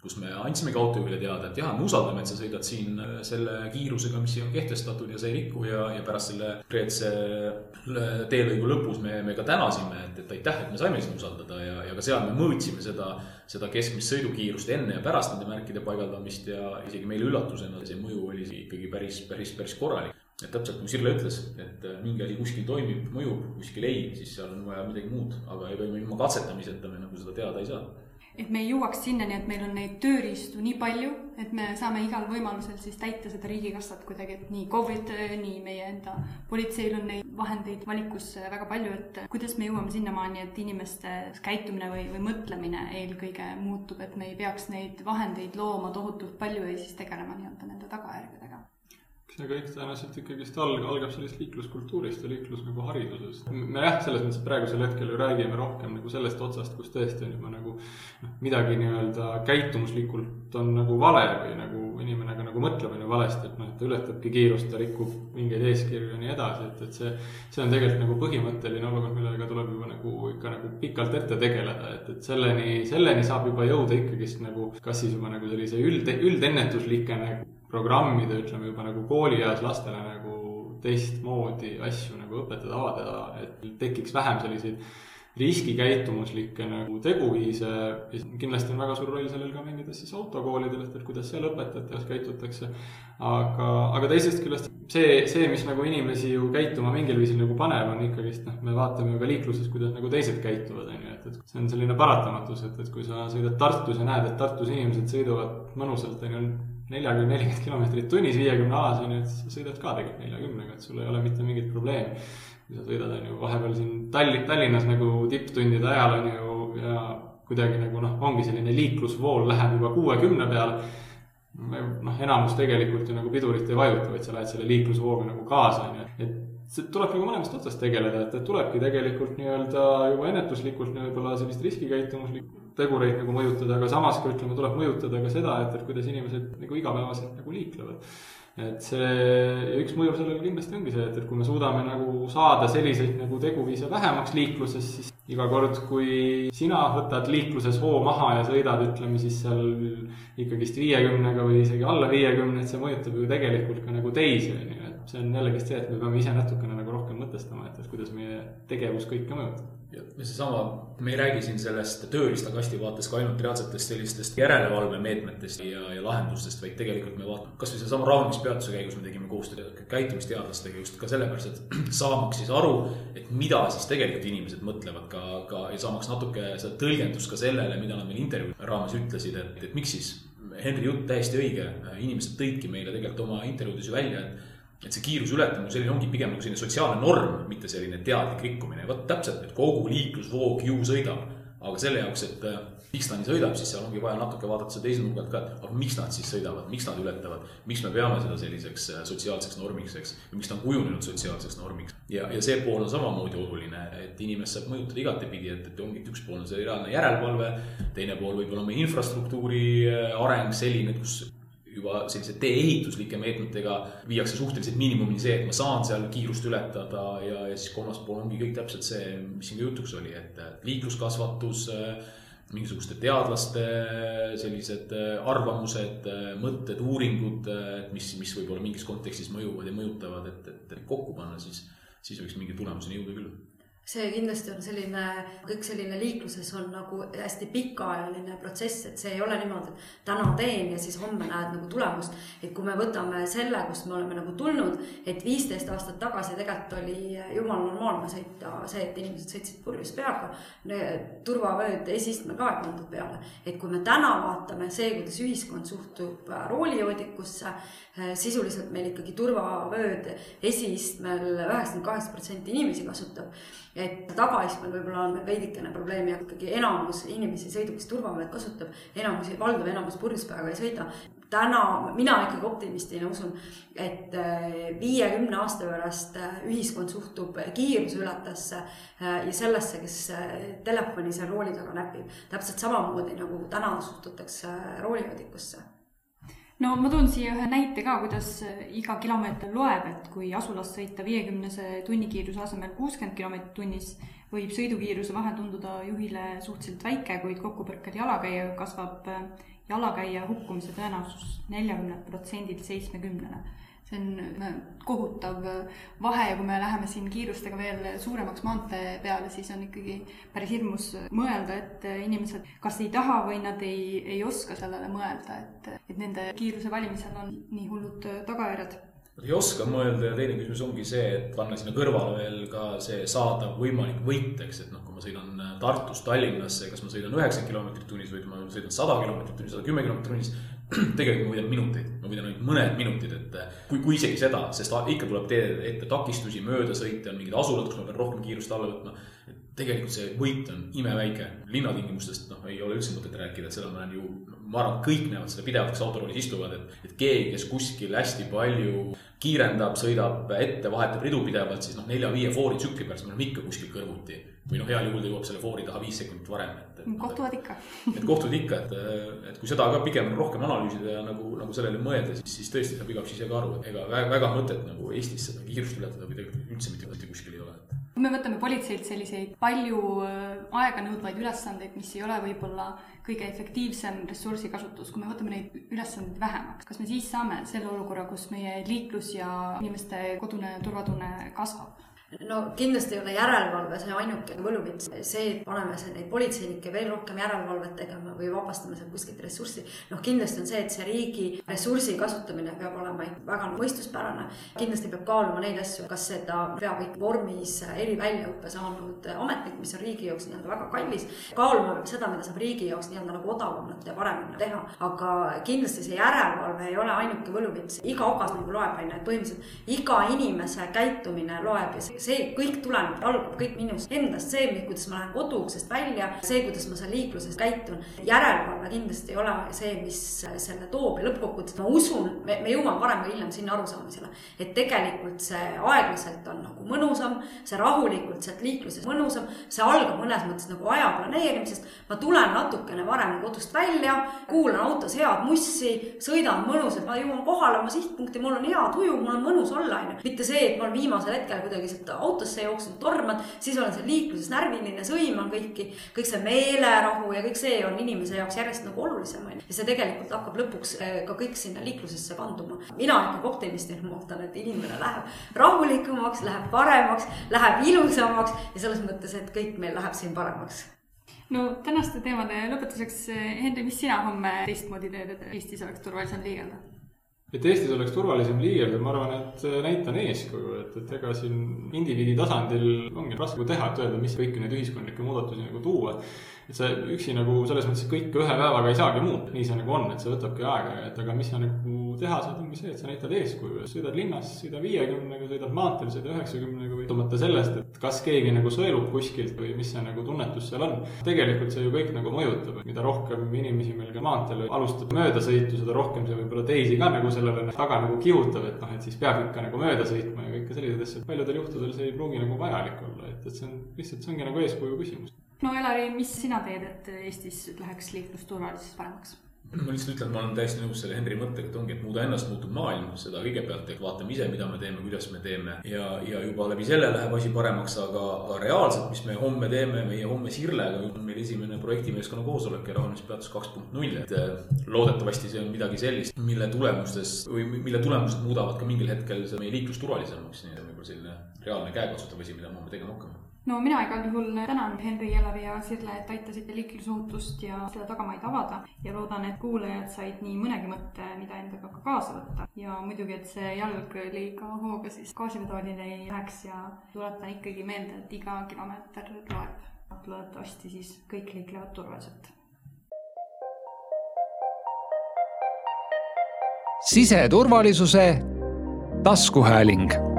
kus me andsimegi autojuhile teada, et jah, me usaldame, et sa sõidad siin äh, selle kiirusega, mis siin on kehtestatud ja sa ei riku ja, ja pärast selle konkreetse äh, teelõigu lõpus me, me ka tänasime, et, et aitäh, et me saime sind usaldada ja, ja ka seal me mõõtsime seda, seda keskmist sõidukiirust enne ja pärast nende märkide paigaldamist ja isegi meile üllatusena see mõju oli ikkagi päris, päris, päris korralik. Et täpselt nagu Sirle ütles, et äh, mingi asi kuskil toimib, mõjub, kuskil ei, siis seal on vaja midagi muud, aga ega ilma katsetamiseta me nagu seda teada ei saa et me jõuaks sinnani, et meil on neid tööriistu nii palju, et me saame igal võimalusel siis täita seda riigikassat kuidagi, et nii KOV-id, nii meie enda politseil on neid vahendeid valikus väga palju, et kuidas me jõuame sinnamaani, et inimeste käitumine või, või mõtlemine eelkõige muutub, et me ei peaks neid vahendeid looma tohutult palju ja siis tegelema nii-öelda nende tagajärgedega see kõik tõenäoliselt ikkagist alg-, algab sellest liikluskultuurist ja liiklus nagu haridusest. me jah, selles mõttes, praegusel hetkel ju räägime rohkem nagu sellest otsast, kus tõesti on juba nagu noh, midagi nii-öelda käitumuslikult on nagu vale või nagu inimene ka nagu mõtleb on ju valesti, et noh, et ta ületabki kiirust, ta rikub mingeid eeskirju ja nii edasi, et, et see, see on tegelikult nagu põhimõtteline olukord, millega tuleb juba nagu ikka nagu pikalt ette tegeleda, et, et selleni, selleni saab juba jõuda ikkagist nagu kas siis juba nagu sellise üld, üldennetuslike nagu programmida, ütleme juba nagu koolieas lastele nagu teistmoodi asju nagu õpetada, avada, et tekiks vähem selliseid riskikäitumuslikke nagu teguviise. kindlasti on väga suur roll sellel ka mängida siis autokoolidel, et, et kuidas seal õpetajate jaoks käitutakse. aga, aga teisest küljest see, see, mis nagu inimesi ju käituma mingil viisil nagu paneb, on ikkagist noh, me vaatame ju ka liikluses, kuidas nagu teised käituvad, on ju, et, et see on selline paratamatus, et, et kui sa sõidad Tartus ja näed, et Tartus inimesed sõidavad mõnusalt, on ju neljakümne, nelikümmend kilomeetrit tunnis viiekümne alas on ju, et sa sõidad ka tegelikult neljakümnega, et sul ei ole mitte mingit probleemi. sa sõidad, on ju, vahepeal siin Tallinn, Tallinnas nagu tipptundide ajal on ju ja kuidagi nagu noh, ongi selline liiklusvool läheb juba kuuekümne peale. noh, enamus tegelikult ju nagu pidurit ei vajuta, vaid sa lähed selle liiklusvooga nagu kaasa, on ju, et see tuleb nagu mõlemast otsast tegeleda, et, et tulebki tegelikult nii-öelda juba ennetuslikult võib-olla sellist riskikäitumuslikku tegureid nagu mõjutada, aga samas ka ütleme, tuleb mõjutada ka seda, et, et kuidas inimesed nagu igapäevaselt nagu liiklevad. et see, üks mõju sellele kindlasti ongi see, et, et kui me suudame nagu saada selliseid nagu teguviise vähemaks liikluses, siis iga kord, kui sina võtad liikluses hoo maha ja sõidad, ütleme siis seal ikkagist viiekümnega või isegi alla viiekümne, et see mõjutab ju tegelikult ka nagu teisi, see on jällegi see, et me peame ise natukene nagu rohkem mõtestama, et, et kuidas meie tegevus kõike mõjutab ja seesama, me ei räägi siin sellest tööriistakasti vaates ka ainult reaalsetest sellistest järelevalvemeetmetest ja, ja lahendustest, vaid tegelikult me vaatame, kasvõi sellesama rahunemispeatuse käigus me tegime koostööd käitumisteadlastega just ka sellepärast, et (clears throat) saamaks siis aru, et mida siis tegelikult inimesed mõtlevad ka, ka ja saamaks natuke seda tõlgendust ka sellele, mida nad meil intervjuu raames ütlesid, et, et miks siis? Henri jutt täiesti õige, inimesed tõidki meile tegelikult oma intervjuudes ju välja, et et see kiiruse ületamine selline ongi pigem nagu selline sotsiaalne norm, mitte selline teadlik rikkumine. vot täpselt, et kogu liiklusvoog ju sõidab, aga selle jaoks, et äh, miks ta nii sõidab, siis seal ongi vaja natuke vaadata seda teise nurga alt ka, et aga miks nad siis sõidavad, miks nad ületavad, miks me peame seda selliseks äh, sotsiaalseks normiks, eks. miks ta on kujunenud sotsiaalseks normiks. ja, ja see pool on samamoodi oluline, et inimest saab mõjutada igatepidi, et, et ongi, et üks pool on see reaalne järelevalve, teine pool võib olla meie infrastruktuuri äh, areng selline, kus juba sellise tee-ehituslike meetmetega viiakse suhteliselt miinimumini see, et ma saan seal kiirust ületada ja, ja siis kolmas pool ongi kõik täpselt see, mis siin ka jutuks oli, et liikluskasvatus, mingisuguste teadlaste sellised arvamused, mõtted, uuringud, mis, mis võib-olla mingis kontekstis mõjuvad ja mõjutavad, et, et kokku panna, siis, siis võiks mingi tulemuseni jõuda küll see kindlasti on selline, kõik selline liikluses on nagu hästi pikaajaline protsess, et see ei ole niimoodi, et täna teen ja siis homme näed nagu tulemust. et kui me võtame selle, kust me oleme nagu tulnud, et viisteist aastat tagasi tegelikult oli jumala normaalne sõita see, et inimesed sõitsid purjus peaga. turvavööd esistme ka ei pandud peale, et kui me täna vaatame see, kuidas ühiskond suhtub roolijoodikusse, sisuliselt meil ikkagi turvavööd esiistmel üheksakümmend kaheksa protsenti inimesi kasutab et tagaistmel võib-olla on veidikene probleemi, aga ikkagi enamus inimesi sõidukis turvavööd kasutab, enamus, valdav enamus purjuspäevaga ei sõida. täna mina ikkagi optimistina usun, et äh, viiekümne aasta pärast äh, ühiskond suhtub kiiruseületesse äh, ja sellesse, kes telefoni seal rooli taga näpib. täpselt samamoodi nagu täna suhtutakse roolijoodikusse no ma toon siia ühe näite ka, kuidas äh, iga kilomeeter loeb, et kui asulas sõita viiekümnese tunnikiiruse asemel kuuskümmend kilomeetrit tunnis, võib sõidukiiruse vahe tunduda juhile suhteliselt väike, kuid kokkupõrkel jalakäija kasvab äh, jalakäija hukkumise tõenäosus neljakümnelt protsendilt seitsmekümnele see on äh, kohutav vahe ja kui me läheme siin kiirustega veel suuremaks maantee peale, siis on ikkagi päris hirmus mõelda, et inimesed kas ei taha või nad ei, ei oska sellele mõelda, et, et nende kiiruse valimisel on nii hullud tagajärjed. Ei oska mõelda ja teine küsimus ongi see, et panna sinna kõrvale veel ka see saadav võimalik võit, eks, et noh, kui ma sõidan Tartust Tallinnasse, kas ma sõidan üheksakümmend kilomeetrit tunnis või ma sõidan sada kilomeetrit tunnis, sada kümme kilomeetrit tunnis, (clears throat) tegelikult ma võidan minuteid, ma võidan ainult mõned minutid, et kui, kui isegi seda, sest ikka tuleb teede ette takistusi, möödasõite, on mingid asulad, kus ma pean rohkem kiirust alla võtma. Tegelikult see võit on imeväike, linnatingimustest noh, ei ole üldse mõtet rääkida, et seda ma olen ju, ma arvan, kõik näevad seda pidevalt, kes autoroolis istuvad, et, et keegi, kes kuskil hästi palju kiirendab, sõidab ette, vahetab ridu pidevalt, siis noh, nelja-viie foori tsükli pärast me oleme ikka kuskil kõrvuti. või noh, heal juhul ta jõuab selle foori taha viis sekundit varem, et, et. kohtuvad ikka. (laughs) et kohtuvad ikka, et, et kui seda ka pigem rohkem analüüsida ja nagu, nagu sellele mõelda, siis, siis tõesti saab igaüks ise ka aru, et ega väga, väga mõtet nagu Eestis seda kiirust ületada või tegelikult üldse mitte, mitte kuskil ei ole kui me võtame politseilt selliseid palju äh, aeganõudvaid ülesandeid, mis ei ole võib-olla kõige efektiivsem ressursikasutus, kui me võtame neid ülesandeid vähemaks, kas me siis saame selle olukorra, kus meie liiklus ja inimeste kodune turvatunne kasvab? No kindlasti ei ole järelevalve see ainuke võluvits, see, et paneme neid politseinikke veel rohkem järelevalvet tegema või vabastame sealt kuskilt ressurssi. noh, kindlasti on see, et see riigi ressursi kasutamine peab olema väga mõistuspärane. kindlasti peab kaaluma neid asju, kas seda peab ikka vormis eriväljaõppe saanud ametnik, mis on riigi jaoks nii-öelda väga kallis. kaaluma seda, mida saab riigi jaoks nii-öelda nagu odavamalt ja paremini teha. aga kindlasti see järelevalve ei ole ainuke võluvits, iga ogas nagu loeb, on ju, et põhimõtteliselt iga inimese käitumine loeb ja see see kõik tuleneb, algab kõik minust endast, see, kuidas ma lähen koduuksest välja, see, kuidas ma seal liikluses käitun. järelevalve kindlasti ei ole see, mis selle toob ja lõppkokkuvõttes ma usun, me, me jõuame varem või hiljem sinna arusaamisele, et tegelikult see aeglaselt on nagu mõnusam, see rahulikult sealt liikluses mõnusam, see algab mõnes mõttes nagu aja planeerimisest. ma tulen natukene varem kodust välja, kuulan autos head mussi, sõidan mõnusalt, ma jõuan kohale oma sihtpunkti, mul on hea tuju, mul on mõnus olla, onju. mitte see, et ma olen viimasel hetkel kuidagi sealt autosse jooksnud, tormad, siis olen seal liikluses närviline, sõiman kõiki, kõik see meelerahu ja kõik see on inimese jaoks järjest nagu olulisem, on ju. ja see tegelikult hakkab lõpuks eh, ka kõik sinna liiklusesse kanduma. mina ikkagi optimistina ootan, et inimene läheb rahulikumaks, läheb paremaks, läheb ilusamaks ja selles mõttes, et kõik meil läheb siin paremaks no tänaste teemade lõpetuseks, Henri, mis sina homme teistmoodi teed, et Eestis oleks turvalisem liigelda? Et Eestis oleks turvalisem liigelda, ma arvan, et näitan eeskuju, et, et ega siin indiviidi tasandil ongi raske teha, et öelda, mis kõiki neid ühiskondlikke muudatusi nagu tuua et sa üksi nagu selles mõttes kõike ühe päevaga ei saagi muuta, nii see nagu on, et see võtabki aega, et aga mis sa nagu teha saad, ongi see, et sa näitad eeskuju, sõidad linnas, sõida viiekümnega, sõidad maanteel, sõida üheksakümnega või sõltumata sellest, et kas keegi nagu sõelub kuskilt või mis see nagu tunnetus seal on. tegelikult see ju kõik nagu mõjutab, mida rohkem inimesi meil ka maanteel alustab möödasõitu, seda rohkem see võib-olla teisi ka nagu sellele taga nagu kihutab, et noh, et siis peab ikka nagu mööda sõitma ja kõike selliseid asju, paljudel juhtudel see ei pruugi nagu vajalik olla, et, et see on lihtsalt, see ongi nagu eeskuju küsimus no Elari, mis sina teed, et Eestis läheks liiklus turvaliselt paremaks? ma lihtsalt ütlen, ma olen täiesti nõus selle Henri mõttega, et ongi, et muuda ennast, muutub maailm, seda kõigepealt, et vaatame ise, mida me teeme, kuidas me teeme. Ja, ja juba läbi selle läheb asi paremaks, aga, aga reaalselt, mis me homme teeme, meie homme Sirlega on meil esimene projektimeeskonna koosolek ja rahunemispeatus kaks punkt null, et äh, loodetavasti see on midagi sellist, mille tulemustes või mille tulemused muudavad ka mingil hetkel meie liiklus turvalisemaks, nii et võib-olla selline reaalne käekatsutav asi, mida me homme tegema hakkame no mina igal juhul tänan Henri, Elavi ja Sirle, et aitasite liiklusohutust ja selle tagamaid avada ja loodan, et kuulajad said nii mõnegi mõtte, mida endaga ka kaasa võtta. ja muidugi, et see jalg liiga hooga siis gaasipedoolile ei läheks ja tuletan ikkagi meelde, et iga kilomeeter loeb. loodetavasti siis kõik liiklevad turvaliselt. siseturvalisuse taskuhääling